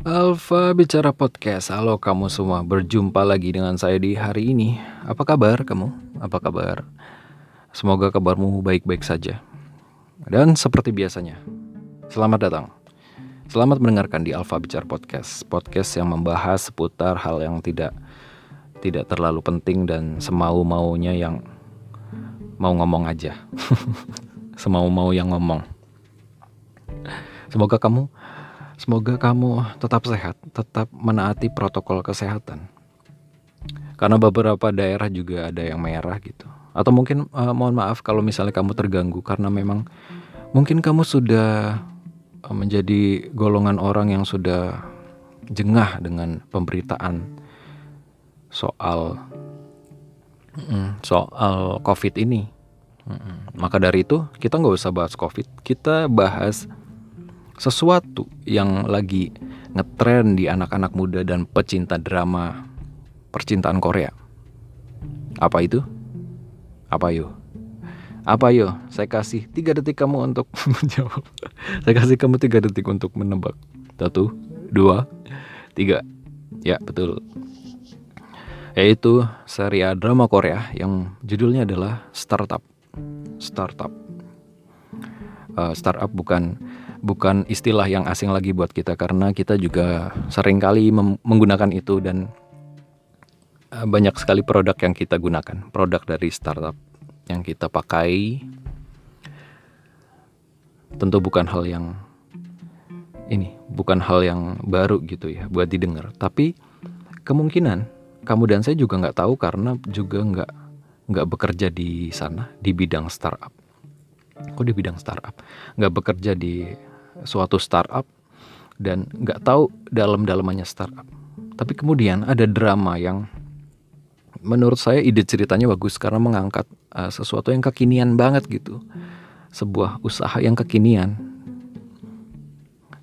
Alfa Bicara Podcast, halo kamu semua, berjumpa lagi dengan saya di hari ini. Apa kabar kamu? Apa kabar? Semoga kabarmu baik-baik saja. Dan seperti biasanya, selamat datang. Selamat mendengarkan di Alfa Bicara Podcast. Podcast yang membahas seputar hal yang tidak tidak terlalu penting dan semau-maunya yang mau ngomong aja. Semau-mau yang ngomong. Semoga kamu Semoga kamu tetap sehat, tetap menaati protokol kesehatan. Karena beberapa daerah juga ada yang merah gitu. Atau mungkin uh, mohon maaf kalau misalnya kamu terganggu karena memang mungkin kamu sudah uh, menjadi golongan orang yang sudah jengah dengan pemberitaan soal soal COVID ini. Maka dari itu kita nggak usah bahas COVID, kita bahas sesuatu yang lagi ngetren di anak-anak muda dan pecinta drama percintaan Korea. Apa itu? Apa yo? Apa yo? Saya kasih tiga detik kamu untuk menjawab. Saya kasih kamu tiga detik untuk menebak. Satu, dua, tiga. Ya betul. Yaitu serial drama Korea yang judulnya adalah Startup. Startup. Uh, startup bukan bukan istilah yang asing lagi buat kita karena kita juga sering kali menggunakan itu dan uh, banyak sekali produk yang kita gunakan, produk dari startup yang kita pakai. Tentu bukan hal yang ini, bukan hal yang baru gitu ya buat didengar, tapi kemungkinan kamu dan saya juga nggak tahu karena juga nggak nggak bekerja di sana di bidang startup. Kok di bidang startup? Nggak bekerja di suatu startup dan nggak tahu dalam-dalamannya startup. Tapi kemudian ada drama yang menurut saya ide ceritanya bagus karena mengangkat uh, sesuatu yang kekinian banget gitu. Sebuah usaha yang kekinian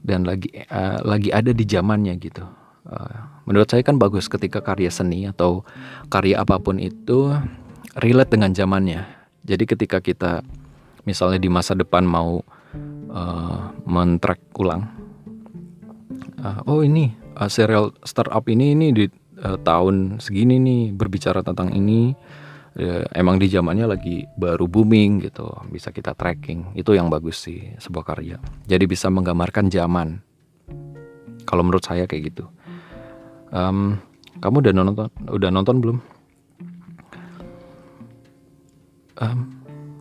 dan lagi uh, lagi ada di zamannya gitu. Uh, menurut saya kan bagus ketika karya seni atau karya apa pun itu relate dengan zamannya. Jadi ketika kita misalnya di masa depan mau uh, men-track ulang. Uh, oh ini uh, serial startup ini ini di uh, tahun segini nih berbicara tentang ini. Uh, emang di zamannya lagi baru booming gitu, bisa kita tracking. Itu yang bagus sih sebuah karya. Jadi bisa menggambarkan zaman. Kalau menurut saya kayak gitu. Um, kamu udah nonton? Udah nonton belum? Um,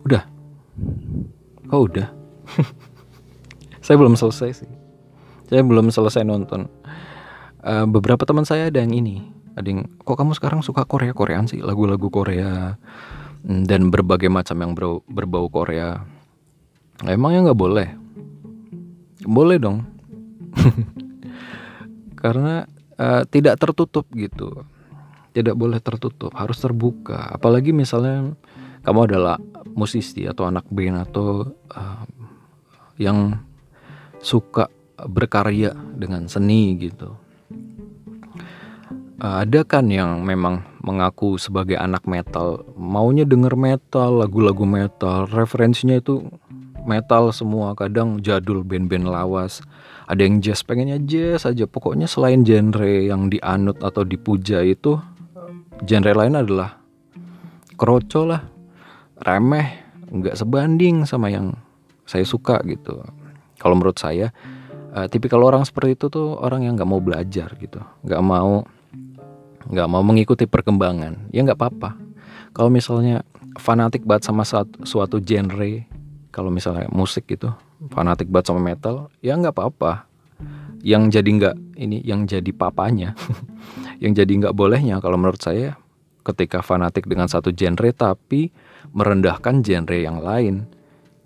udah. Oh udah. saya belum selesai sih. Saya belum selesai nonton. Uh, beberapa teman saya ada yang ini. Ada yang kok kamu sekarang suka Korea Koreaan sih? Lagu-lagu Korea mm, dan berbagai macam yang berbau, berbau Korea. Nah, emangnya nggak boleh? Boleh dong. Karena uh, tidak tertutup gitu. Tidak boleh tertutup harus terbuka. Apalagi misalnya kamu adalah musisi atau anak band atau uh, yang suka berkarya dengan seni gitu. Ada kan yang memang mengaku sebagai anak metal, maunya denger metal, lagu-lagu metal, referensinya itu metal semua, kadang jadul band-band lawas. Ada yang jazz, pengennya jazz aja. Pokoknya selain genre yang dianut atau dipuja itu, genre lain adalah kroco lah, remeh, nggak sebanding sama yang saya suka gitu kalau menurut saya uh, tipikal orang seperti itu tuh orang yang nggak mau belajar gitu. Nggak mau nggak mau mengikuti perkembangan. Ya nggak apa-apa. Kalau misalnya fanatik banget sama suatu, suatu genre kalau misalnya musik gitu fanatik banget sama metal ya nggak apa-apa. Yang jadi nggak ini yang jadi papanya yang jadi nggak bolehnya kalau menurut saya ketika fanatik dengan satu genre tapi merendahkan genre yang lain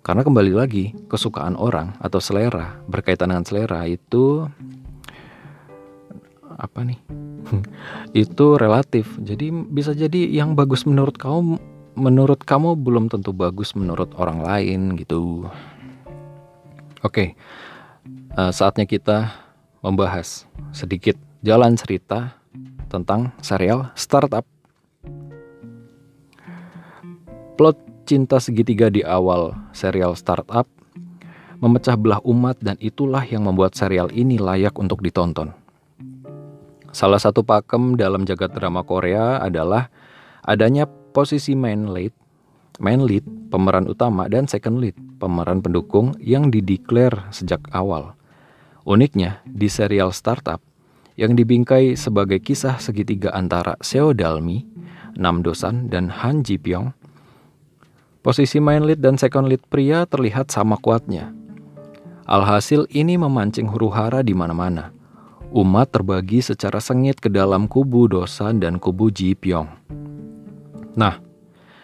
karena kembali lagi, kesukaan orang atau selera berkaitan dengan selera itu apa nih? itu relatif. Jadi bisa jadi yang bagus menurut kamu menurut kamu belum tentu bagus menurut orang lain gitu. Oke. Uh, saatnya kita membahas sedikit jalan cerita tentang serial startup. Plot cinta segitiga di awal serial startup memecah belah umat dan itulah yang membuat serial ini layak untuk ditonton. Salah satu pakem dalam jagat drama Korea adalah adanya posisi main lead, main lead pemeran utama dan second lead pemeran pendukung yang dideklar sejak awal. Uniknya di serial startup yang dibingkai sebagai kisah segitiga antara Seo Dalmi, Nam Dosan dan Han Ji Pyong, posisi main lead dan second lead pria terlihat sama kuatnya. Alhasil ini memancing huru hara di mana-mana umat terbagi secara sengit ke dalam kubu Dosan dan kubu Ji Pyong. Nah,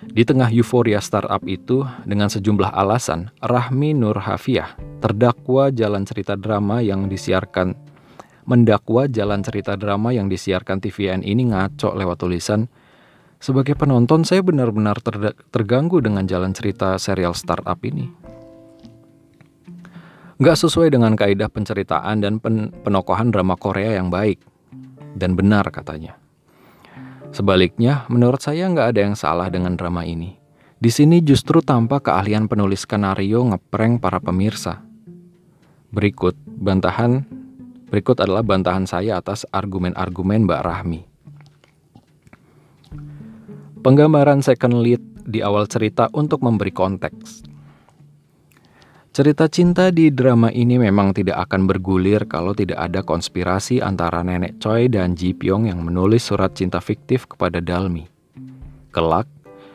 di tengah euforia startup itu, dengan sejumlah alasan, Rahmi Nur Hafiah, terdakwa jalan cerita drama yang disiarkan mendakwa jalan cerita drama yang disiarkan TVN ini ngaco lewat tulisan sebagai penonton saya benar-benar terganggu dengan jalan cerita serial startup ini nggak sesuai dengan kaidah penceritaan dan pen penokohan drama Korea yang baik dan benar katanya. Sebaliknya, menurut saya nggak ada yang salah dengan drama ini. Di sini justru tampak keahlian penulis skenario ngeprank para pemirsa. Berikut bantahan berikut adalah bantahan saya atas argumen-argumen Mbak Rahmi. Penggambaran second lead di awal cerita untuk memberi konteks. Cerita cinta di drama ini memang tidak akan bergulir kalau tidak ada konspirasi antara nenek Choi dan Ji Pyong yang menulis surat cinta fiktif kepada Dalmi. Kelak,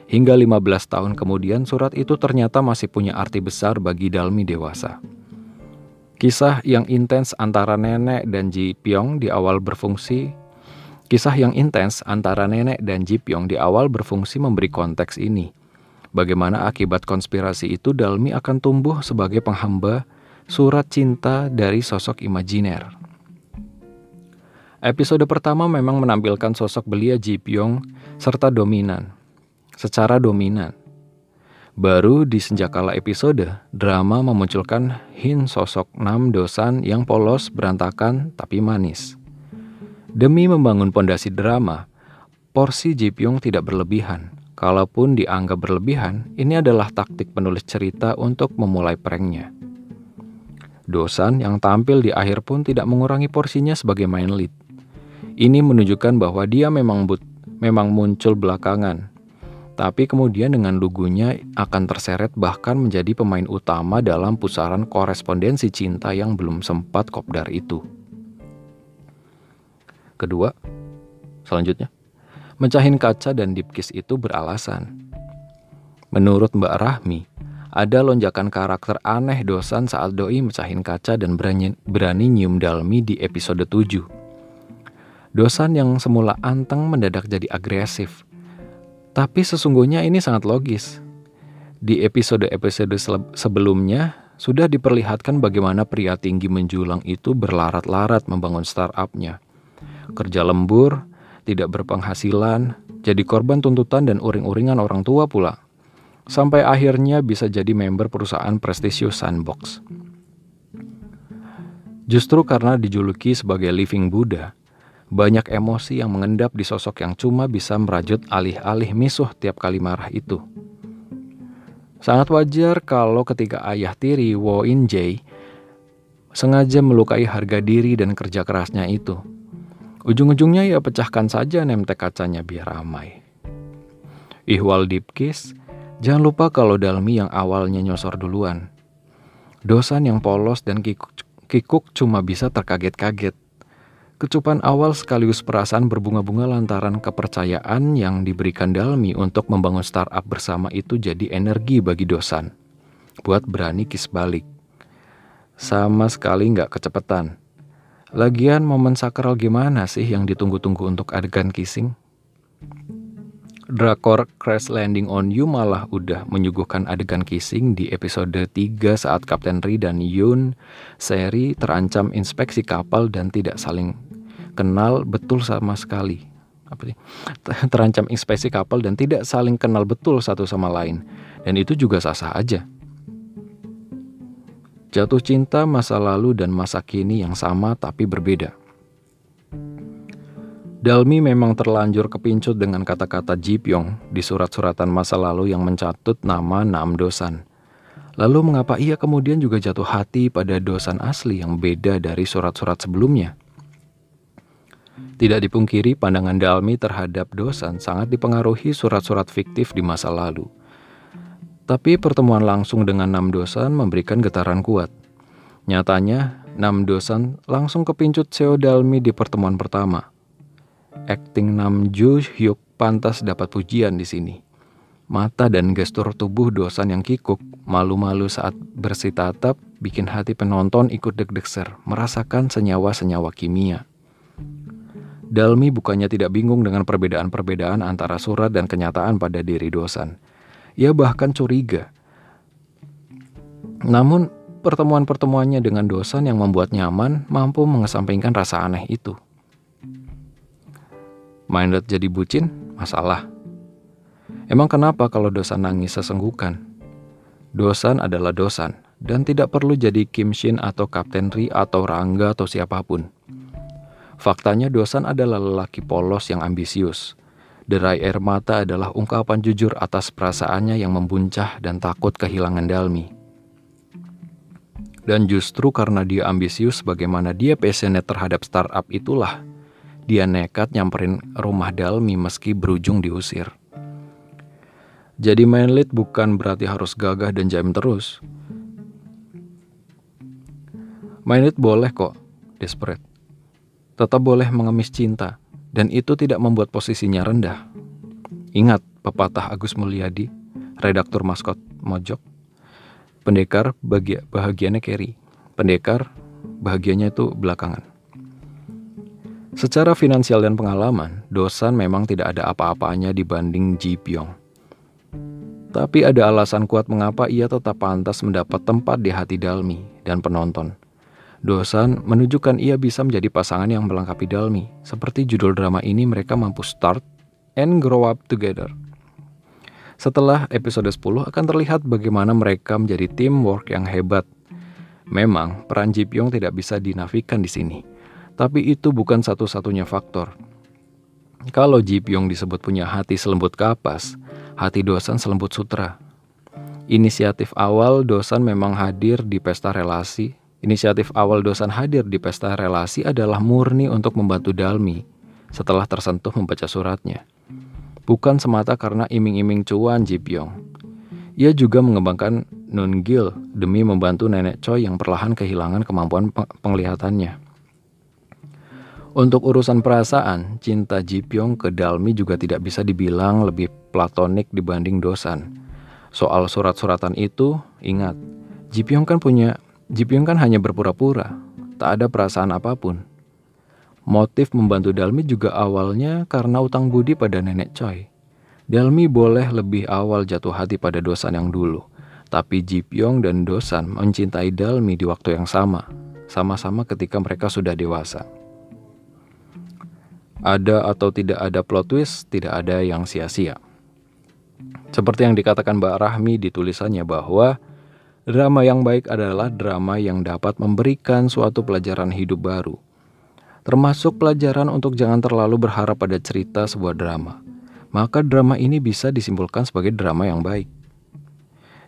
hingga 15 tahun kemudian surat itu ternyata masih punya arti besar bagi Dalmi dewasa. Kisah yang intens antara nenek dan Ji Pyong di awal berfungsi Kisah yang intens antara nenek dan Ji Pyong di awal berfungsi memberi konteks ini – Bagaimana akibat konspirasi itu Dalmi akan tumbuh sebagai penghamba surat cinta dari sosok imajiner. Episode pertama memang menampilkan sosok belia Ji Pyong serta dominan, secara dominan. Baru di senjakala episode, drama memunculkan Hin sosok Nam Dosan yang polos, berantakan, tapi manis. Demi membangun pondasi drama, porsi Ji Pyong tidak berlebihan, Kalaupun dianggap berlebihan, ini adalah taktik penulis cerita untuk memulai pranknya. Dosan yang tampil di akhir pun tidak mengurangi porsinya sebagai main lead. Ini menunjukkan bahwa dia memang but, memang muncul belakangan, tapi kemudian dengan lugunya akan terseret bahkan menjadi pemain utama dalam pusaran korespondensi cinta yang belum sempat kopdar itu. Kedua, selanjutnya. Mencahin kaca dan dipkis itu beralasan. Menurut Mbak Rahmi, ada lonjakan karakter aneh dosan saat doi mecahin kaca dan berani, berani nyium dalmi di episode 7. Dosan yang semula anteng mendadak jadi agresif. Tapi sesungguhnya ini sangat logis. Di episode-episode sebelumnya sudah diperlihatkan bagaimana pria tinggi menjulang itu berlarat-larat membangun startupnya. Kerja lembur, tidak berpenghasilan, jadi korban tuntutan dan uring-uringan orang tua pula. Sampai akhirnya bisa jadi member perusahaan prestisius Sandbox. Justru karena dijuluki sebagai living Buddha, banyak emosi yang mengendap di sosok yang cuma bisa merajut alih-alih misuh tiap kali marah itu. Sangat wajar kalau ketika ayah tiri Wo In Jae sengaja melukai harga diri dan kerja kerasnya itu. Ujung-ujungnya ya pecahkan saja nemtek kacanya biar ramai. Ihwal Dipkis, jangan lupa kalau Dalmi yang awalnya nyosor duluan. Dosan yang polos dan kikuk, cuma bisa terkaget-kaget. Kecupan awal sekaligus perasaan berbunga-bunga lantaran kepercayaan yang diberikan Dalmi untuk membangun startup bersama itu jadi energi bagi Dosan. Buat berani kis balik. Sama sekali nggak kecepatan Lagian momen sakral gimana sih yang ditunggu-tunggu untuk adegan kissing? Drakor Crash Landing on You malah udah menyuguhkan adegan kissing di episode 3 saat Kapten Ri dan Yun seri terancam inspeksi kapal dan tidak saling kenal betul sama sekali. Apa sih? Terancam inspeksi kapal dan tidak saling kenal betul satu sama lain. Dan itu juga sah-sah aja. Jatuh cinta masa lalu dan masa kini yang sama tapi berbeda. Dalmi memang terlanjur kepincut dengan kata-kata Jipyong di surat-suratan masa lalu yang mencatut nama Nam Dosan. Lalu mengapa ia kemudian juga jatuh hati pada dosan asli yang beda dari surat-surat sebelumnya? Tidak dipungkiri pandangan Dalmi terhadap Dosan sangat dipengaruhi surat-surat fiktif di masa lalu. Tapi pertemuan langsung dengan Nam Dosan memberikan getaran kuat. Nyatanya, Nam Dosan langsung kepincut Seo Dalmi di pertemuan pertama. Acting Nam Ju Hyuk pantas dapat pujian di sini. Mata dan gestur tubuh Dosan yang kikuk, malu-malu saat bersih tatap, bikin hati penonton ikut deg-degser, merasakan senyawa-senyawa kimia. Dalmi bukannya tidak bingung dengan perbedaan-perbedaan antara surat dan kenyataan pada diri Dosan. Ia bahkan curiga. Namun, pertemuan-pertemuannya dengan Dosan yang membuat nyaman mampu mengesampingkan rasa aneh itu. Minded jadi bucin? Masalah. Emang kenapa kalau Dosan nangis sesenggukan? Dosan adalah Dosan, dan tidak perlu jadi Kim Shin atau Kapten Ri atau Rangga atau siapa pun. Faktanya Dosan adalah lelaki polos yang ambisius. Derai air mata adalah ungkapan jujur atas perasaannya yang membuncah dan takut kehilangan Dalmi. Dan justru karena dia ambisius bagaimana dia passionate terhadap startup itulah, dia nekat nyamperin rumah Dalmi meski berujung diusir. Jadi main lead bukan berarti harus gagah dan jaim terus. Main lead boleh kok, desperate tetap boleh mengemis cinta, dan itu tidak membuat posisinya rendah. Ingat pepatah Agus Mulyadi, redaktur maskot Mojok, pendekar bahagia, bahagianya carry, pendekar bahagianya itu belakangan. Secara finansial dan pengalaman, Dosan memang tidak ada apa-apanya dibanding Ji Pyong. Tapi ada alasan kuat mengapa ia tetap pantas mendapat tempat di hati Dalmi dan penonton. Dosan menunjukkan ia bisa menjadi pasangan yang melengkapi Dalmi. Seperti judul drama ini mereka mampu start and grow up together. Setelah episode 10 akan terlihat bagaimana mereka menjadi teamwork yang hebat. Memang peran Ji Pyong tidak bisa dinafikan di sini. Tapi itu bukan satu-satunya faktor. Kalau Ji Pyong disebut punya hati selembut kapas, hati Dosan selembut sutra. Inisiatif awal Dosan memang hadir di pesta relasi Inisiatif awal Dosan hadir di pesta relasi adalah murni untuk membantu Dalmi setelah tersentuh membaca suratnya. Bukan semata karena iming-iming cuan Ji Pyong. Ia juga mengembangkan Nun Gil demi membantu nenek Choi yang perlahan kehilangan kemampuan penglihatannya. Untuk urusan perasaan, cinta Ji Pyong ke Dalmi juga tidak bisa dibilang lebih platonik dibanding Dosan. Soal surat-suratan itu, ingat, Ji Pyong kan punya Jipyong kan hanya berpura-pura, tak ada perasaan apa pun. Motif membantu Dalmi juga awalnya karena utang budi pada nenek Choi. Dalmi boleh lebih awal jatuh hati pada Dosan yang dulu, tapi Jipyong dan Dosan mencintai Dalmi di waktu yang sama, sama-sama ketika mereka sudah dewasa. Ada atau tidak ada plot twist, tidak ada yang sia-sia. Seperti yang dikatakan Mbak Rahmi di tulisannya bahwa Drama yang baik adalah drama yang dapat memberikan suatu pelajaran hidup baru, termasuk pelajaran untuk jangan terlalu berharap pada cerita sebuah drama. Maka drama ini bisa disimpulkan sebagai drama yang baik.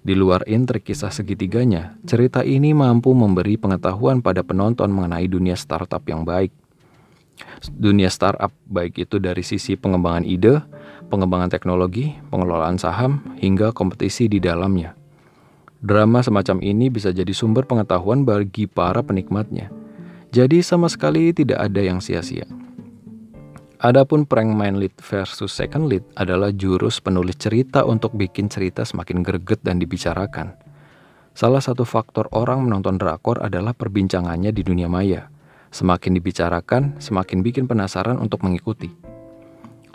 Di luar intrik kisah segitiganya, cerita ini mampu memberi pengetahuan pada penonton mengenai dunia startup yang baik. Dunia startup baik itu dari sisi pengembangan ide, pengembangan teknologi, pengelolaan saham, hingga kompetisi di dalamnya. Drama semacam ini bisa jadi sumber pengetahuan bagi para penikmatnya. Jadi sama sekali tidak ada yang sia-sia. Adapun prank main lead versus second lead adalah jurus penulis cerita untuk bikin cerita semakin greget dan dibicarakan. Salah satu faktor orang menonton drakor adalah perbincangannya di dunia maya. Semakin dibicarakan, semakin bikin penasaran untuk mengikuti.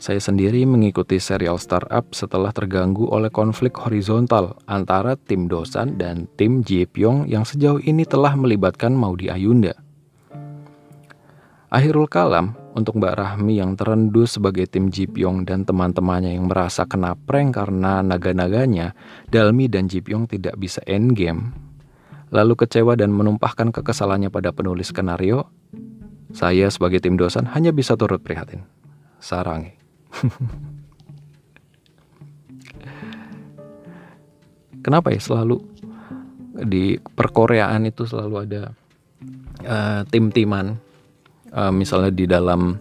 Saya sendiri mengikuti serial startup setelah terganggu oleh konflik horizontal antara tim Dosan dan tim Pyong yang sejauh ini telah melibatkan Maudi Ayunda. Akhirul kalam untuk Mbak Rahmi yang terendus sebagai tim Pyong dan teman-temannya yang merasa kena prank karena naga-naganya, Dalmi dan Pyong tidak bisa endgame. Lalu kecewa dan menumpahkan kekesalannya pada penulis skenario, saya sebagai tim dosan hanya bisa turut prihatin. Sarangi. Kenapa ya selalu di perkoreaan itu selalu ada uh, tim-timan uh, misalnya di dalam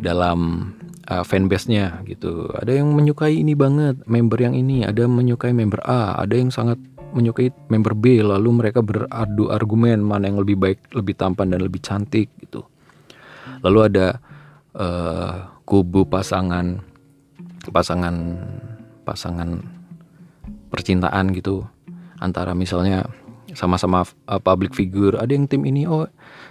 dalam uh, fanbase-nya gitu. Ada yang menyukai ini banget, member yang ini, ada yang menyukai member A, ada yang sangat menyukai member B, lalu mereka beradu argumen mana yang lebih baik, lebih tampan dan lebih cantik gitu. Lalu ada uh, kubu pasangan pasangan pasangan percintaan gitu. Antara misalnya sama-sama uh, public figure ada yang tim ini oh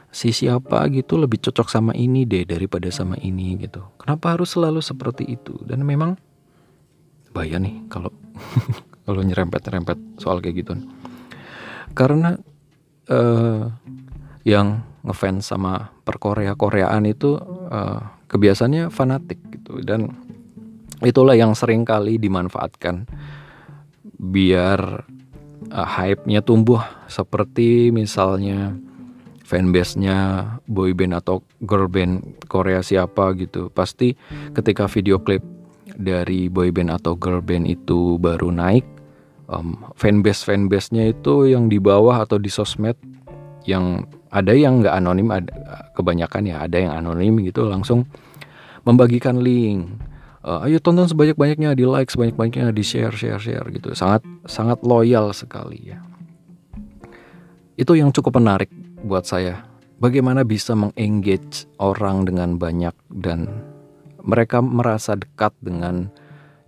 si siapa gitu lebih cocok sama ini deh daripada sama ini gitu. Kenapa harus selalu seperti itu? Dan memang bahaya nih kalau kalau nyerempet-nyerempet soal kayak gitu. Karena uh, yang ngefans sama perkorea koreaan itu uh, kebiasaannya fanatik gitu dan itulah yang sering kali dimanfaatkan biar uh, hype-nya tumbuh seperti misalnya fanbase-nya boyband atau girl band Korea siapa gitu. Pasti ketika video klip dari boyband atau girl band itu baru naik, um, fanbase fanbase-nya itu yang di bawah atau di sosmed yang ada yang nggak anonim, ada kebanyakan ya ada yang anonim gitu langsung membagikan link. Uh, ayo tonton sebanyak-banyaknya, di like sebanyak-banyaknya, di share, share, share gitu. Sangat sangat loyal sekali ya. Itu yang cukup menarik buat saya. Bagaimana bisa mengengage orang dengan banyak dan mereka merasa dekat dengan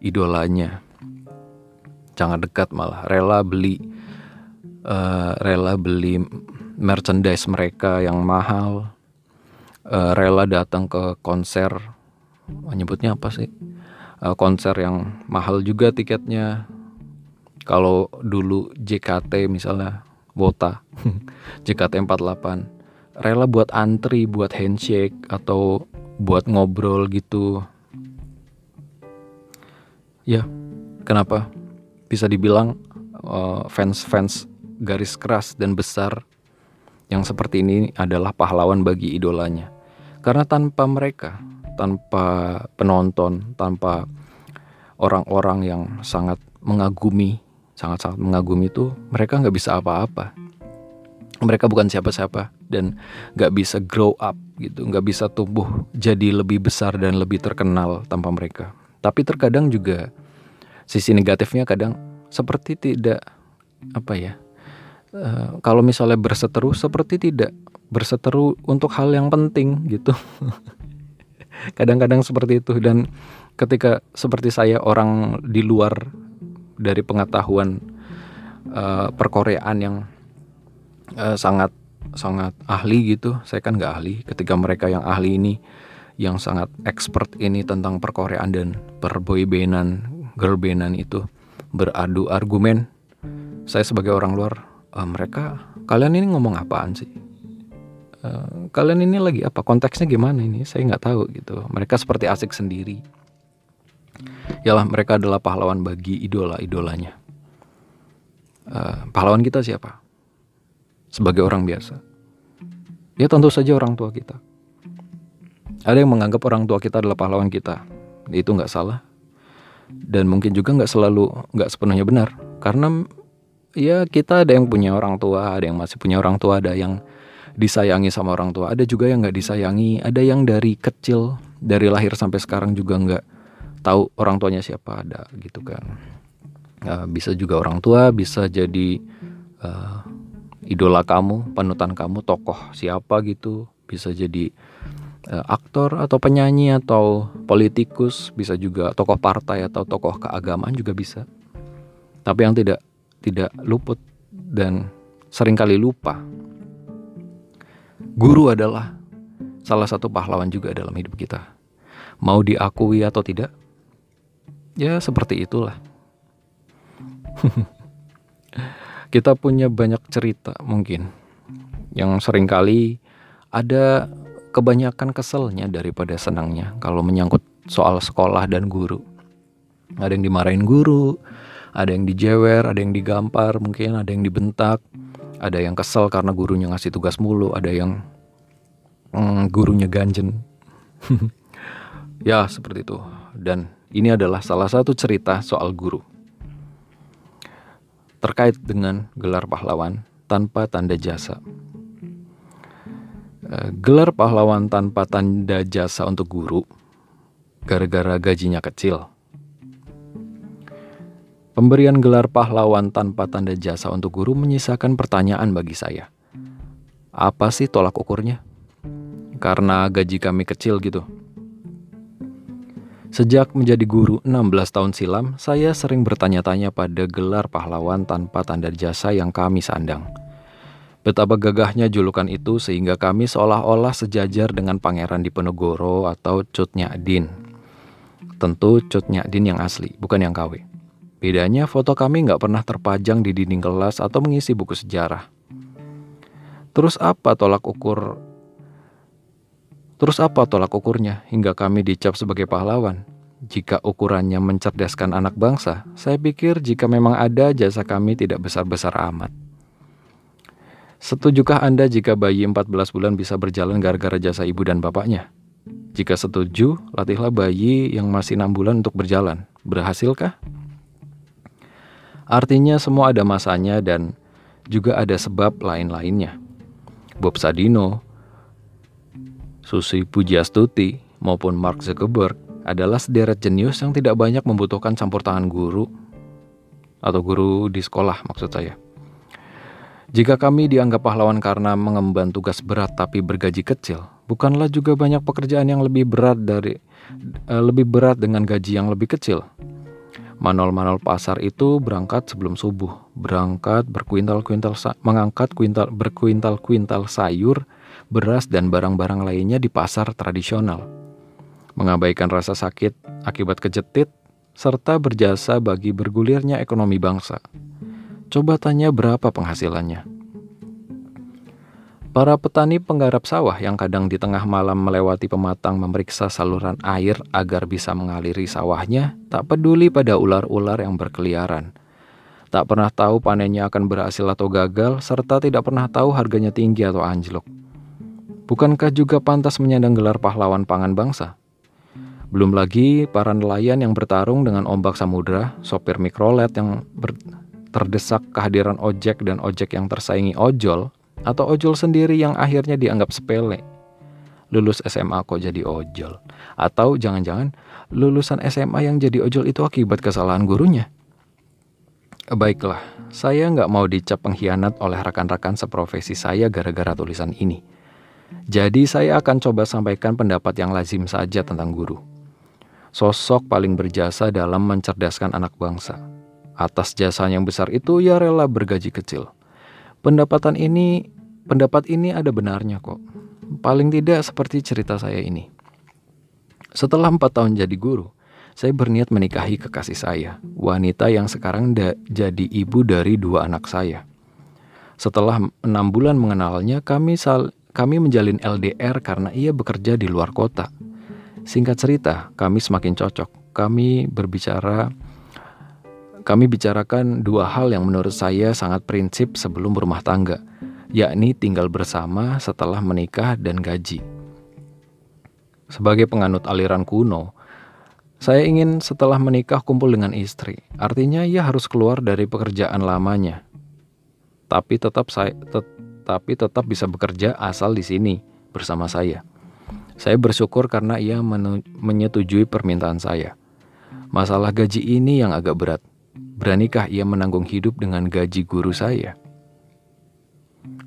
idolanya. Jangan dekat malah rela beli uh, rela beli merchandise mereka yang mahal, uh, rela datang ke konser, menyebutnya apa sih? Uh, konser yang mahal juga tiketnya. Kalau dulu JKT misalnya Wota. JKT48 rela buat antri buat handshake atau buat ngobrol gitu. Ya kenapa? Bisa dibilang uh, fans-fans garis keras dan besar yang seperti ini adalah pahlawan bagi idolanya. Karena tanpa mereka tanpa penonton tanpa orang-orang yang sangat mengagumi sangat-sangat mengagumi itu mereka nggak bisa apa-apa. Mereka bukan siapa-siapa dan nggak bisa grow up gitu nggak bisa tumbuh jadi lebih besar dan lebih terkenal tanpa mereka. Tapi terkadang juga sisi negatifnya kadang seperti tidak apa ya uh, kalau misalnya berseteru seperti tidak berseteru untuk hal yang penting gitu kadang-kadang seperti itu dan ketika seperti saya orang di luar dari pengetahuan uh, perkoreaan yang uh, sangat sangat ahli gitu. Saya kan nggak ahli. Ketika mereka yang ahli ini yang sangat expert ini tentang perkoreaan dan perboybandan, girlbandan itu beradu argumen. Saya sebagai orang luar, uh, mereka kalian ini ngomong apaan sih? Uh, kalian ini lagi apa konteksnya gimana ini saya nggak tahu gitu mereka seperti asik sendiri Yalah mereka adalah pahlawan bagi idola-idolanya. Uh, pahlawan kita siapa? Sebagai orang biasa. Ya tentu saja orang tua kita. Ada yang menganggap orang tua kita adalah pahlawan kita. Itu nggak salah. Dan mungkin juga nggak selalu nggak sepenuhnya benar. Karena ya kita ada yang punya orang tua, ada yang masih punya orang tua, ada yang disayangi sama orang tua, ada juga yang nggak disayangi, ada yang dari kecil dari lahir sampai sekarang juga nggak tahu orang tuanya siapa ada gitu kan. Uh, bisa juga orang tua bisa jadi uh, idola kamu panutan kamu tokoh siapa gitu. Bisa jadi uh, aktor atau penyanyi atau politikus bisa juga tokoh partai atau tokoh keagamaan juga bisa. Tapi yang tidak tidak luput dan sering kali lupa. Guru adalah salah satu pahlawan juga dalam hidup kita. Mau diakui atau tidak ya seperti itulah. Kita punya banyak cerita mungkin yang sering kali ada kebanyakan keselnya daripada senangnya kalau menyangkut soal sekolah dan guru. Ada yang dimarahin guru ada yang dijewer ada yang digampar mungkin ada yang dibentak ada yang kesel karena gurunya ngasih tugas mulu ada yang mm, gurunya ganjen ya seperti itu dan ini adalah salah satu cerita soal guru. Terkait dengan gelar pahlawan tanpa tanda jasa. Eh, gelar pahlawan tanpa tanda jasa untuk guru gara-gara gajinya kecil. Pemberian gelar pahlawan tanpa tanda jasa untuk guru menyisakan pertanyaan bagi saya. Apa sih tolak ukurnya? Karena gaji kami kecil gitu. Sejak menjadi guru 16 tahun silam, saya sering bertanya-tanya pada gelar pahlawan tanpa tanda jasa yang kami sandang. Betapa gagahnya julukan itu sehingga kami seolah-olah sejajar dengan Pangeran Diponegoro atau Cut Din. Tentu Cut Din yang asli, bukan yang KW. Bedanya foto kami nggak pernah terpajang di dinding kelas atau mengisi buku sejarah. Terus apa tolak ukur? Terus apa tolak ukurnya hingga kami dicap sebagai pahlawan? Jika ukurannya mencerdaskan anak bangsa, saya pikir jika memang ada jasa kami tidak besar-besar amat. Setujukah Anda jika bayi 14 bulan bisa berjalan gara-gara jasa ibu dan bapaknya? Jika setuju, latihlah bayi yang masih 6 bulan untuk berjalan. Berhasilkah? Artinya semua ada masanya dan juga ada sebab lain-lainnya. Bob Sadino, Susi Pujiastuti, maupun Mark Zuckerberg adalah sederet jenius yang tidak banyak membutuhkan campur tangan guru atau guru di sekolah maksud saya. Jika kami dianggap pahlawan karena mengemban tugas berat tapi bergaji kecil, bukanlah juga banyak pekerjaan yang lebih berat dari uh, lebih berat dengan gaji yang lebih kecil. Manol-manol pasar itu berangkat sebelum subuh, berangkat berkuintal-kuintal mengangkat kuintal berkuintal-kuintal sayur, beras dan barang-barang lainnya di pasar tradisional. Mengabaikan rasa sakit akibat kejetit serta berjasa bagi bergulirnya ekonomi bangsa. Coba tanya berapa penghasilannya. Para petani penggarap sawah yang kadang di tengah malam melewati pematang memeriksa saluran air agar bisa mengaliri sawahnya, tak peduli pada ular-ular yang berkeliaran. Tak pernah tahu panennya akan berhasil atau gagal, serta tidak pernah tahu harganya tinggi atau anjlok. Bukankah juga pantas menyandang gelar pahlawan pangan bangsa? Belum lagi para nelayan yang bertarung dengan ombak samudera, sopir mikrolet yang terdesak kehadiran ojek dan ojek yang tersaingi ojol, atau ojol sendiri yang akhirnya dianggap sepele. Lulus SMA kok jadi ojol? Atau jangan-jangan lulusan SMA yang jadi ojol itu akibat kesalahan gurunya? Baiklah, saya nggak mau dicap pengkhianat oleh rekan-rekan seprofesi saya gara-gara tulisan ini. Jadi saya akan coba sampaikan pendapat yang lazim saja tentang guru. Sosok paling berjasa dalam mencerdaskan anak bangsa. Atas jasa yang besar itu ia rela bergaji kecil. Pendapatan ini, pendapat ini ada benarnya kok. Paling tidak seperti cerita saya ini. Setelah empat tahun jadi guru, saya berniat menikahi kekasih saya, wanita yang sekarang da jadi ibu dari dua anak saya. Setelah enam bulan mengenalnya, kami sal kami menjalin LDR karena ia bekerja di luar kota. Singkat cerita, kami semakin cocok. Kami berbicara kami bicarakan dua hal yang menurut saya sangat prinsip sebelum berumah tangga, yakni tinggal bersama setelah menikah dan gaji. Sebagai penganut aliran kuno, saya ingin setelah menikah kumpul dengan istri. Artinya ia harus keluar dari pekerjaan lamanya. Tapi tetap saya tet, tapi tetap bisa bekerja asal di sini bersama saya. Saya bersyukur karena ia menyetujui permintaan saya. Masalah gaji ini yang agak berat. Beranikah ia menanggung hidup dengan gaji guru saya?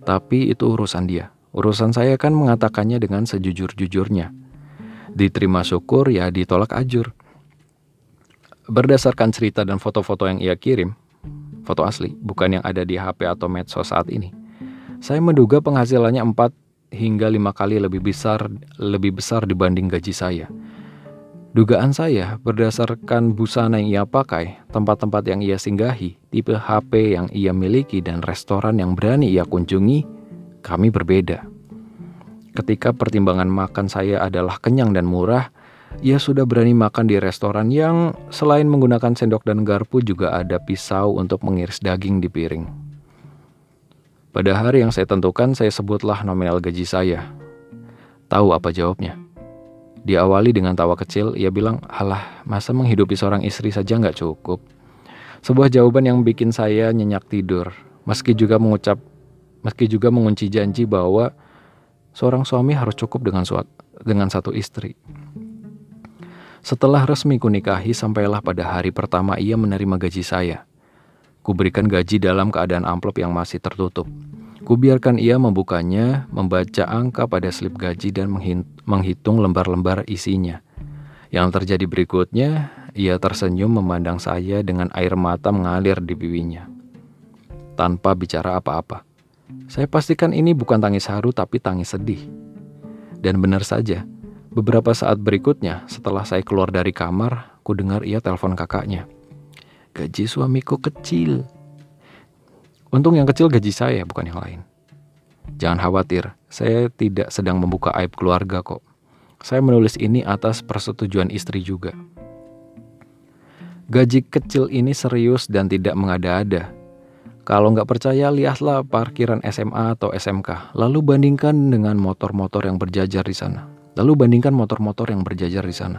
Tapi itu urusan dia. Urusan saya kan mengatakannya dengan sejujur-jujurnya. Diterima syukur ya ditolak ajur. Berdasarkan cerita dan foto-foto yang ia kirim, foto asli, bukan yang ada di HP atau medsos saat ini. Saya menduga penghasilannya 4 hingga 5 kali lebih besar lebih besar dibanding gaji saya. Dugaan saya, berdasarkan busana yang ia pakai, tempat-tempat yang ia singgahi, tipe HP yang ia miliki, dan restoran yang berani ia kunjungi, kami berbeda. Ketika pertimbangan makan saya adalah kenyang dan murah, ia sudah berani makan di restoran yang selain menggunakan sendok dan garpu juga ada pisau untuk mengiris daging di piring. Pada hari yang saya tentukan, saya sebutlah nominal gaji saya. Tahu apa jawabnya? Diawali dengan tawa kecil, ia bilang, Alah, masa menghidupi seorang istri saja nggak cukup? Sebuah jawaban yang bikin saya nyenyak tidur, meski juga mengucap, meski juga mengunci janji bahwa seorang suami harus cukup dengan, suat, dengan satu istri. Setelah resmi kunikahi, sampailah pada hari pertama ia menerima gaji saya. Kuberikan gaji dalam keadaan amplop yang masih tertutup. Kubiarkan ia membukanya, membaca angka pada slip gaji dan menghitung lembar-lembar isinya. Yang terjadi berikutnya, ia tersenyum memandang saya dengan air mata mengalir di pipinya. Tanpa bicara apa-apa. Saya pastikan ini bukan tangis haru tapi tangis sedih. Dan benar saja, beberapa saat berikutnya setelah saya keluar dari kamar, ku dengar ia telepon kakaknya. Gaji suamiku kecil. Untung yang kecil gaji saya, bukan yang lain. Jangan khawatir, saya tidak sedang membuka aib keluarga kok. Saya menulis ini atas persetujuan istri juga. Gaji kecil ini serius dan tidak mengada-ada. Kalau nggak percaya, lihatlah parkiran SMA atau SMK, lalu bandingkan dengan motor-motor yang berjajar di sana. Lalu bandingkan motor-motor yang berjajar di sana.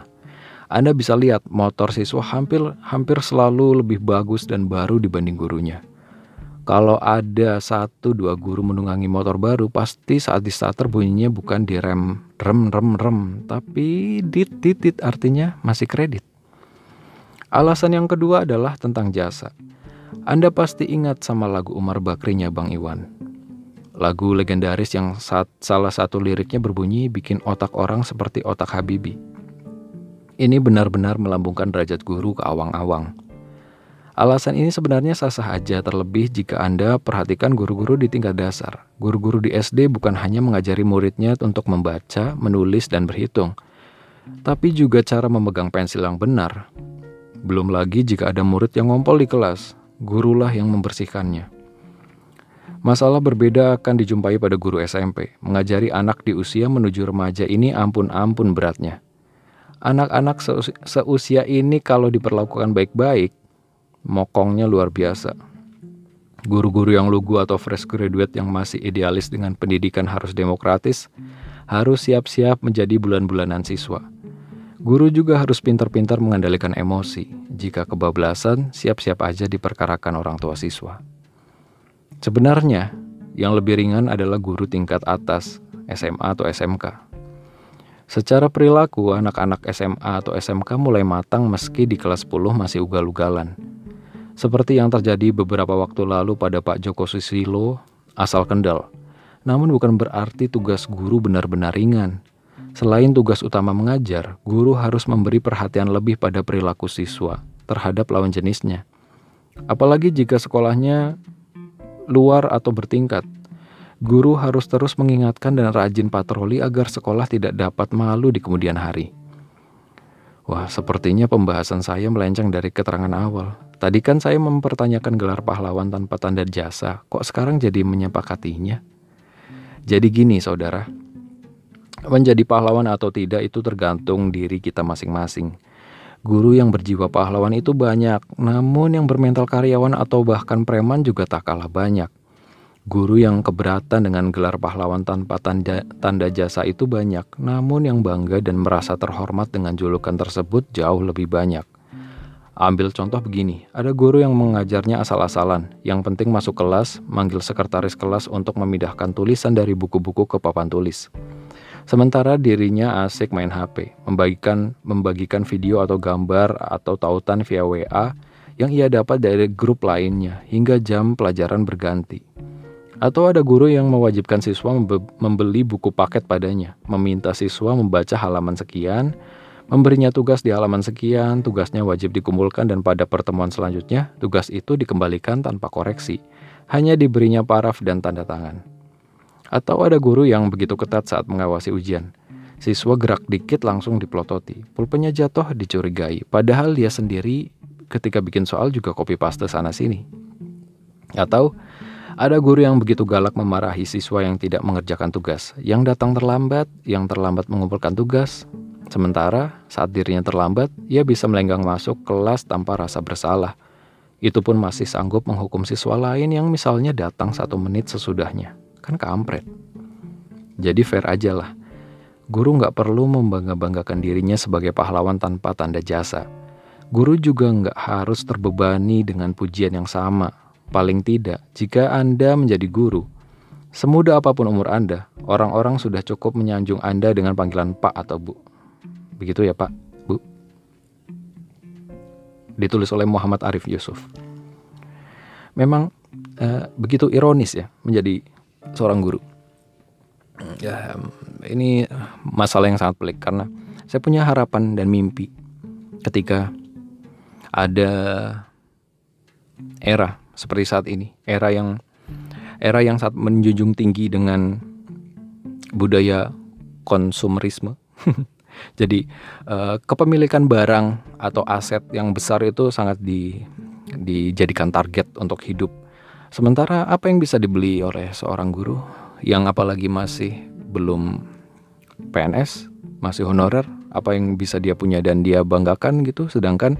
Anda bisa lihat motor siswa hampir hampir selalu lebih bagus dan baru dibanding gurunya. Kalau ada satu dua guru menunggangi motor baru, pasti saat di starter bunyinya bukan di rem rem rem rem, tapi dit dit dit artinya masih kredit. Alasan yang kedua adalah tentang jasa. Anda pasti ingat sama lagu Umar Bakrinya Bang Iwan. Lagu legendaris yang saat salah satu liriknya berbunyi bikin otak orang seperti otak Habibi. Ini benar-benar melambungkan derajat guru ke awang-awang. Alasan ini sebenarnya sah-sah aja terlebih jika Anda perhatikan guru-guru di tingkat dasar. Guru-guru di SD bukan hanya mengajari muridnya untuk membaca, menulis, dan berhitung, tapi juga cara memegang pensil yang benar, belum lagi jika ada murid yang ngompol di kelas, gurulah yang membersihkannya. Masalah berbeda akan dijumpai pada guru SMP. Mengajari anak di usia menuju remaja ini ampun-ampun beratnya. Anak-anak seusia ini kalau diperlakukan baik-baik, mokongnya luar biasa. Guru-guru yang lugu atau fresh graduate yang masih idealis dengan pendidikan harus demokratis, harus siap-siap menjadi bulan-bulanan siswa. Guru juga harus pintar-pintar mengendalikan emosi. Jika kebablasan, siap-siap aja diperkarakan orang tua siswa. Sebenarnya, yang lebih ringan adalah guru tingkat atas, SMA atau SMK. Secara perilaku, anak-anak SMA atau SMK mulai matang meski di kelas 10 masih ugal-ugalan. Seperti yang terjadi beberapa waktu lalu pada Pak Joko Susilo asal Kendal. Namun bukan berarti tugas guru benar-benar ringan. Selain tugas utama mengajar, guru harus memberi perhatian lebih pada perilaku siswa terhadap lawan jenisnya. Apalagi jika sekolahnya luar atau bertingkat. Guru harus terus mengingatkan dan rajin patroli agar sekolah tidak dapat malu di kemudian hari. Wah, sepertinya pembahasan saya melenceng dari keterangan awal. Tadi kan saya mempertanyakan gelar pahlawan tanpa tanda jasa, kok sekarang jadi menyepakatinya? Jadi gini, saudara, Menjadi pahlawan atau tidak itu tergantung diri kita masing-masing. Guru yang berjiwa pahlawan itu banyak, namun yang bermental karyawan atau bahkan preman juga tak kalah banyak. Guru yang keberatan dengan gelar pahlawan tanpa tanda, tanda jasa itu banyak, namun yang bangga dan merasa terhormat dengan julukan tersebut jauh lebih banyak. Ambil contoh begini, ada guru yang mengajarnya asal-asalan, yang penting masuk kelas, manggil sekretaris kelas untuk memindahkan tulisan dari buku-buku ke papan tulis. Sementara dirinya asik main HP, membagikan membagikan video atau gambar atau tautan via WA yang ia dapat dari grup lainnya hingga jam pelajaran berganti. Atau ada guru yang mewajibkan siswa membeli buku paket padanya, meminta siswa membaca halaman sekian, memberinya tugas di halaman sekian, tugasnya wajib dikumpulkan dan pada pertemuan selanjutnya tugas itu dikembalikan tanpa koreksi, hanya diberinya paraf dan tanda tangan. Atau ada guru yang begitu ketat saat mengawasi ujian. Siswa gerak dikit langsung dipelototi. Pulpennya jatuh dicurigai. Padahal dia sendiri ketika bikin soal juga copy paste sana sini. Atau ada guru yang begitu galak memarahi siswa yang tidak mengerjakan tugas, yang datang terlambat, yang terlambat mengumpulkan tugas. Sementara saat dirinya terlambat, ia bisa melenggang masuk kelas tanpa rasa bersalah. Itu pun masih sanggup menghukum siswa lain yang misalnya datang satu menit sesudahnya. Kan kampret. Jadi fair aja lah. Guru nggak perlu membangga-banggakan dirinya sebagai pahlawan tanpa tanda jasa. Guru juga nggak harus terbebani dengan pujian yang sama. Paling tidak, jika Anda menjadi guru, Semuda apa pun umur Anda, orang-orang sudah cukup menyanjung Anda dengan panggilan Pak atau Bu. Begitu ya Pak, Bu? Ditulis oleh Muhammad Arif Yusuf. Memang eh, begitu ironis ya menjadi seorang guru. Ya, ini masalah yang sangat pelik karena saya punya harapan dan mimpi ketika ada era seperti saat ini, era yang era yang saat menjunjung tinggi dengan budaya konsumerisme. Jadi uh, kepemilikan barang atau aset yang besar itu sangat di, dijadikan target untuk hidup. Sementara apa yang bisa dibeli oleh seorang guru yang apalagi masih belum PNS, masih honorer, apa yang bisa dia punya dan dia banggakan gitu, sedangkan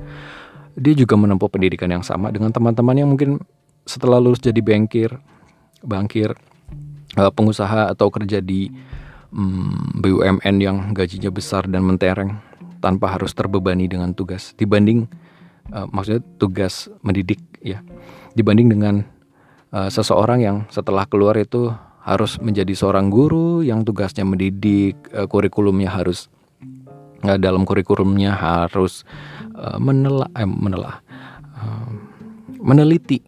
dia juga menempuh pendidikan yang sama dengan teman-teman yang mungkin setelah lulus jadi bankir bankir, uh, pengusaha atau kerja di um, mm, BUMN yang gajinya besar dan mentereng tanpa harus terbebani dengan tugas. Dibanding uh, maksudnya tugas mendidik ya. Dibanding dengan uh, seseorang yang setelah keluar itu harus menjadi seorang guru yang tugasnya mendidik uh, kurikulumnya harus uh, dalam kurikulumnya harus uh, menela eh, menela uh, meneliti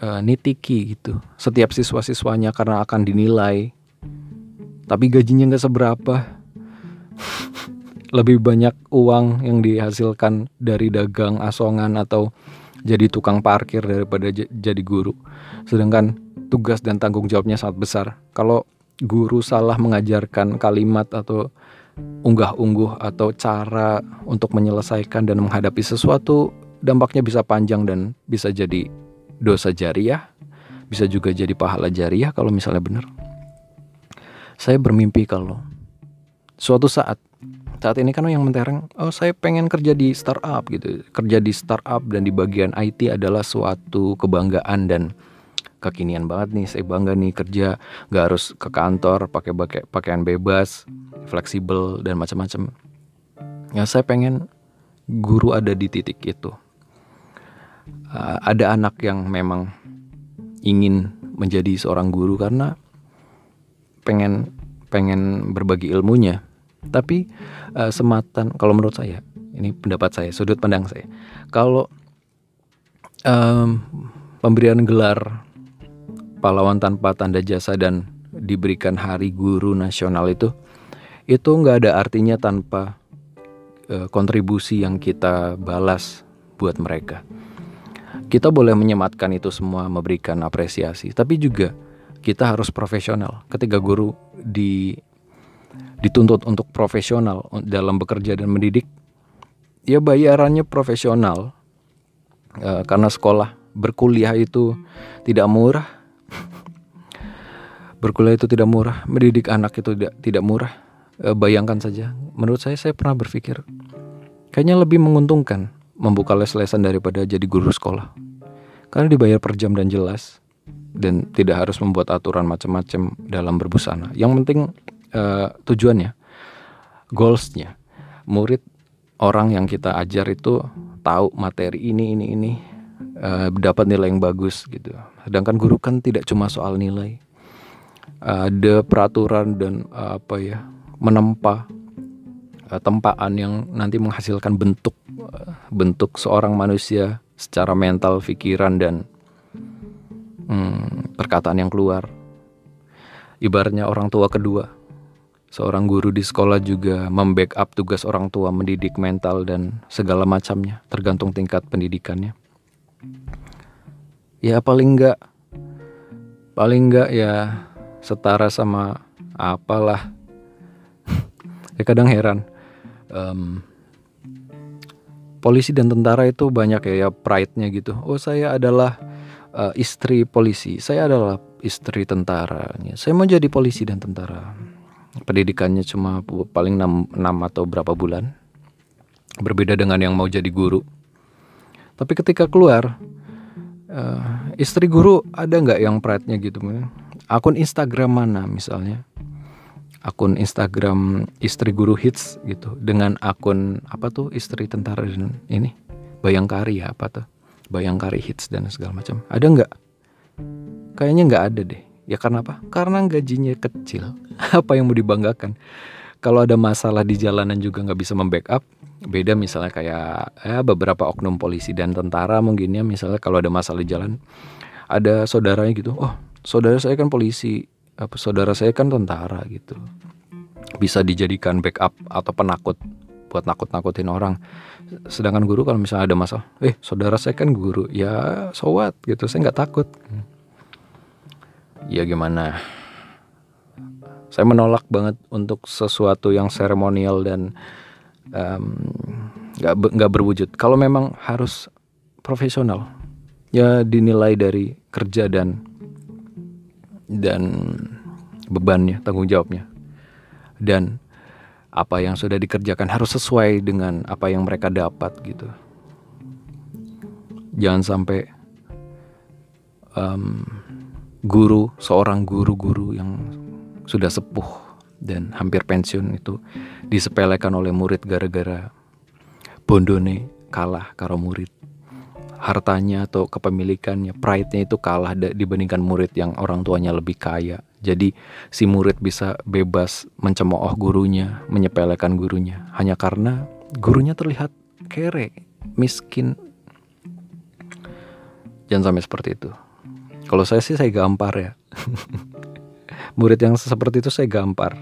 uh, nitiki gitu. Setiap siswa-siswanya karena akan dinilai tapi gajinya nggak seberapa. Lebih banyak uang yang dihasilkan dari dagang asongan atau jadi tukang parkir daripada jadi guru. Sedangkan tugas dan tanggung jawabnya sangat besar. Kalau guru salah mengajarkan kalimat atau unggah-ungguh atau cara untuk menyelesaikan dan menghadapi sesuatu dampaknya bisa panjang dan bisa jadi dosa jariah, bisa juga jadi pahala jariah kalau misalnya benar. Saya bermimpi kalau suatu saat saat ini kan yang mentereng, oh saya pengen kerja di startup gitu. Kerja di startup dan di bagian IT adalah suatu kebanggaan dan kekinian banget nih. Saya bangga nih kerja nggak harus ke kantor pakai pakai pakaian bebas, fleksibel dan macam-macam. Ya saya pengen guru ada di titik itu uh, ada anak yang memang ingin menjadi seorang guru karena pengen pengen berbagi ilmunya. Tapi uh, sematan kalau menurut saya ini pendapat saya sudut pandang saya. Kalau um, pemberian gelar pahlawan tanpa tanda jasa dan diberikan hari guru nasional itu itu nggak ada artinya tanpa uh, kontribusi yang kita balas buat mereka. Kita boleh menyematkan itu semua, memberikan apresiasi, tapi juga kita harus profesional. Ketika guru di dituntut untuk profesional dalam bekerja dan mendidik, ya bayarannya profesional e, karena sekolah berkuliah itu tidak murah. berkuliah itu tidak murah, mendidik anak itu tidak tidak murah. E, bayangkan saja, menurut saya saya pernah berpikir kayaknya lebih menguntungkan membuka les-lesan daripada jadi guru sekolah. Karena dibayar per jam dan jelas dan tidak harus membuat aturan macam-macam dalam berbusana. Yang penting uh, tujuannya, goalsnya, murid orang yang kita ajar itu tahu materi ini ini ini uh, dapat nilai yang bagus gitu. Sedangkan guru kan tidak cuma soal nilai, ada peraturan dan uh, apa ya menempa uh, tempaan yang nanti menghasilkan bentuk bentuk seorang manusia secara mental, pikiran dan hmm, perkataan yang keluar. Ibaratnya orang tua kedua, seorang guru di sekolah juga membackup tugas orang tua mendidik mental dan segala macamnya, tergantung tingkat pendidikannya. Ya paling enggak, paling enggak ya setara sama apalah. ya kadang heran. Um, polisi dan tentara itu banyak ya, ya pride-nya gitu. Oh, saya adalah uh, istri polisi, saya adalah istri tentara. Saya mau jadi polisi dan tentara. Pendidikannya cuma paling 6, 6 atau berapa bulan. Berbeda dengan yang mau jadi guru. Tapi ketika keluar, uh, istri guru ada nggak yang pride-nya gitu? Akun Instagram mana misalnya? akun Instagram istri guru hits gitu dengan akun apa tuh istri tentara ini Bayangkari ya apa tuh Bayangkari hits dan segala macam. Ada nggak? Kayaknya nggak ada deh. Ya karena apa? Karena gajinya kecil. apa yang mau dibanggakan? Kalau ada masalah di jalanan juga nggak bisa membackup, beda misalnya kayak ya beberapa oknum polisi dan tentara mungkin ya misalnya kalau ada masalah di jalan ada saudaranya gitu oh saudara saya kan polisi apa saudara saya kan tentara gitu. Bisa dijadikan backup atau penakut buat nakut-nakutin orang sedangkan guru kalau misalnya ada masalah eh saudara saya kan guru. Ya sowat gitu saya nggak takut. Ya gimana? Saya menolak banget untuk sesuatu yang seremonial dan nggak um, nggak berwujud. Kalau memang harus profesional, ya dinilai dari kerja dan dan bebannya, tanggung jawabnya, dan apa yang sudah dikerjakan harus sesuai dengan apa yang mereka dapat gitu. Jangan sampai um, guru, seorang guru-guru yang sudah sepuh dan hampir pensiun itu disepelekan oleh murid gara-gara bondone kalah karo murid hartanya atau kepemilikannya pride-nya itu kalah dibandingkan murid yang orang tuanya lebih kaya. Jadi si murid bisa bebas mencemooh gurunya menyepelekan gurunya. Hanya karena gurunya terlihat kere miskin. Jangan sampai seperti itu. Kalau saya sih saya gampar ya. Murid yang seperti itu saya gampar.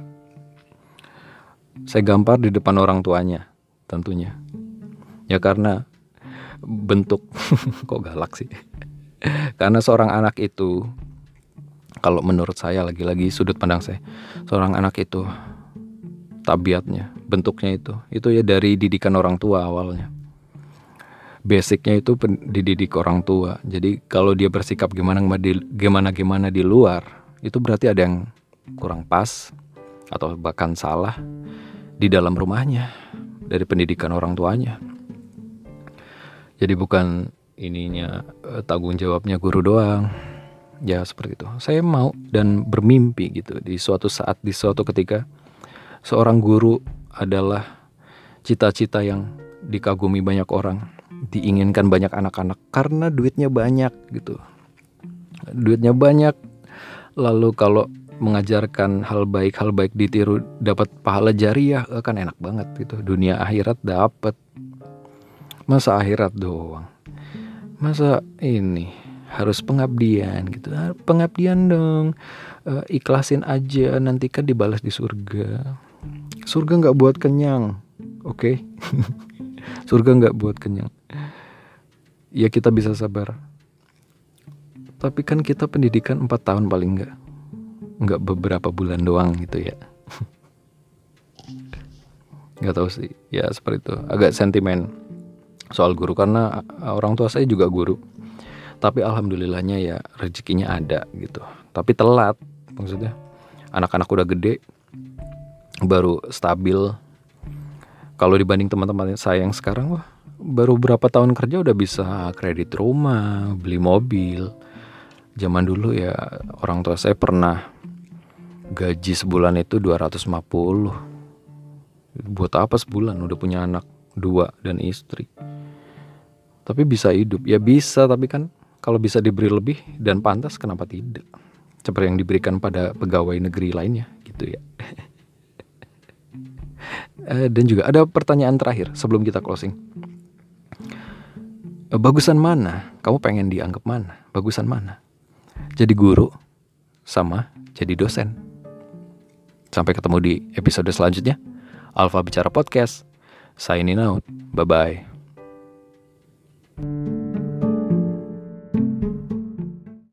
Saya gampar di depan orang tuanya tentunya. Ya karena bentuk. Kok galak sih? Karena seorang anak itu kalau menurut saya lagi-lagi sudut pandang saya seorang anak itu tabiatnya bentuknya itu itu ya dari didikan orang tua awalnya. Basicnya itu dididik orang tua. Jadi kalau dia bersikap gimana gimana gimana di luar itu berarti ada yang kurang pas atau bahkan salah di dalam rumahnya dari pendidikan orang tuanya. Jadi bukan ininya eh, tanggung jawabnya guru doang. Ya seperti itu. Saya mau dan bermimpi gitu di suatu saat di suatu ketika seorang guru adalah cita-cita yang dikagumi banyak orang, diinginkan banyak anak-anak karena duitnya banyak gitu. Duitnya banyak, Lalu kalau mengajarkan hal baik hal baik ditiru dapat pahala jariah eh, kan enak banget gitu dunia akhirat dapat masa akhirat doang. Masa ini harus pengabdian gitu. Pengabdian dong. Uh, ikhlasin aja nanti kan dibalas di surga. Surga nggak buat kenyang oke? Okay? surga nggak buat kenyang. Ya kita bisa sabar. Tapi kan kita pendidikan 4 tahun paling enggak nggak beberapa bulan doang gitu ya. Nggak tahu sih. Ya seperti itu. Agak sentimen soal guru karena orang tua saya juga guru. Tapi alhamdulillahnya ya rezekinya ada gitu. Tapi telat maksudnya. Anak-anak udah gede baru stabil. Kalau dibanding teman-teman saya yang sekarang wah baru berapa tahun kerja udah bisa kredit rumah beli mobil. Zaman dulu ya orang tua saya pernah gaji sebulan itu 250 buat apa sebulan? Udah punya anak dua dan istri. Tapi bisa hidup. Ya bisa tapi kan kalau bisa diberi lebih dan pantas kenapa tidak? Seperti yang diberikan pada pegawai negeri lainnya gitu ya. Eh, dan juga ada pertanyaan terakhir sebelum kita closing. Eh, bagusan mana? Kamu pengen dianggap mana? Bagusan mana? Jadi guru sama jadi dosen. Sampai ketemu di episode selanjutnya. Alfa Bicara Podcast. Signing out. Bye-bye.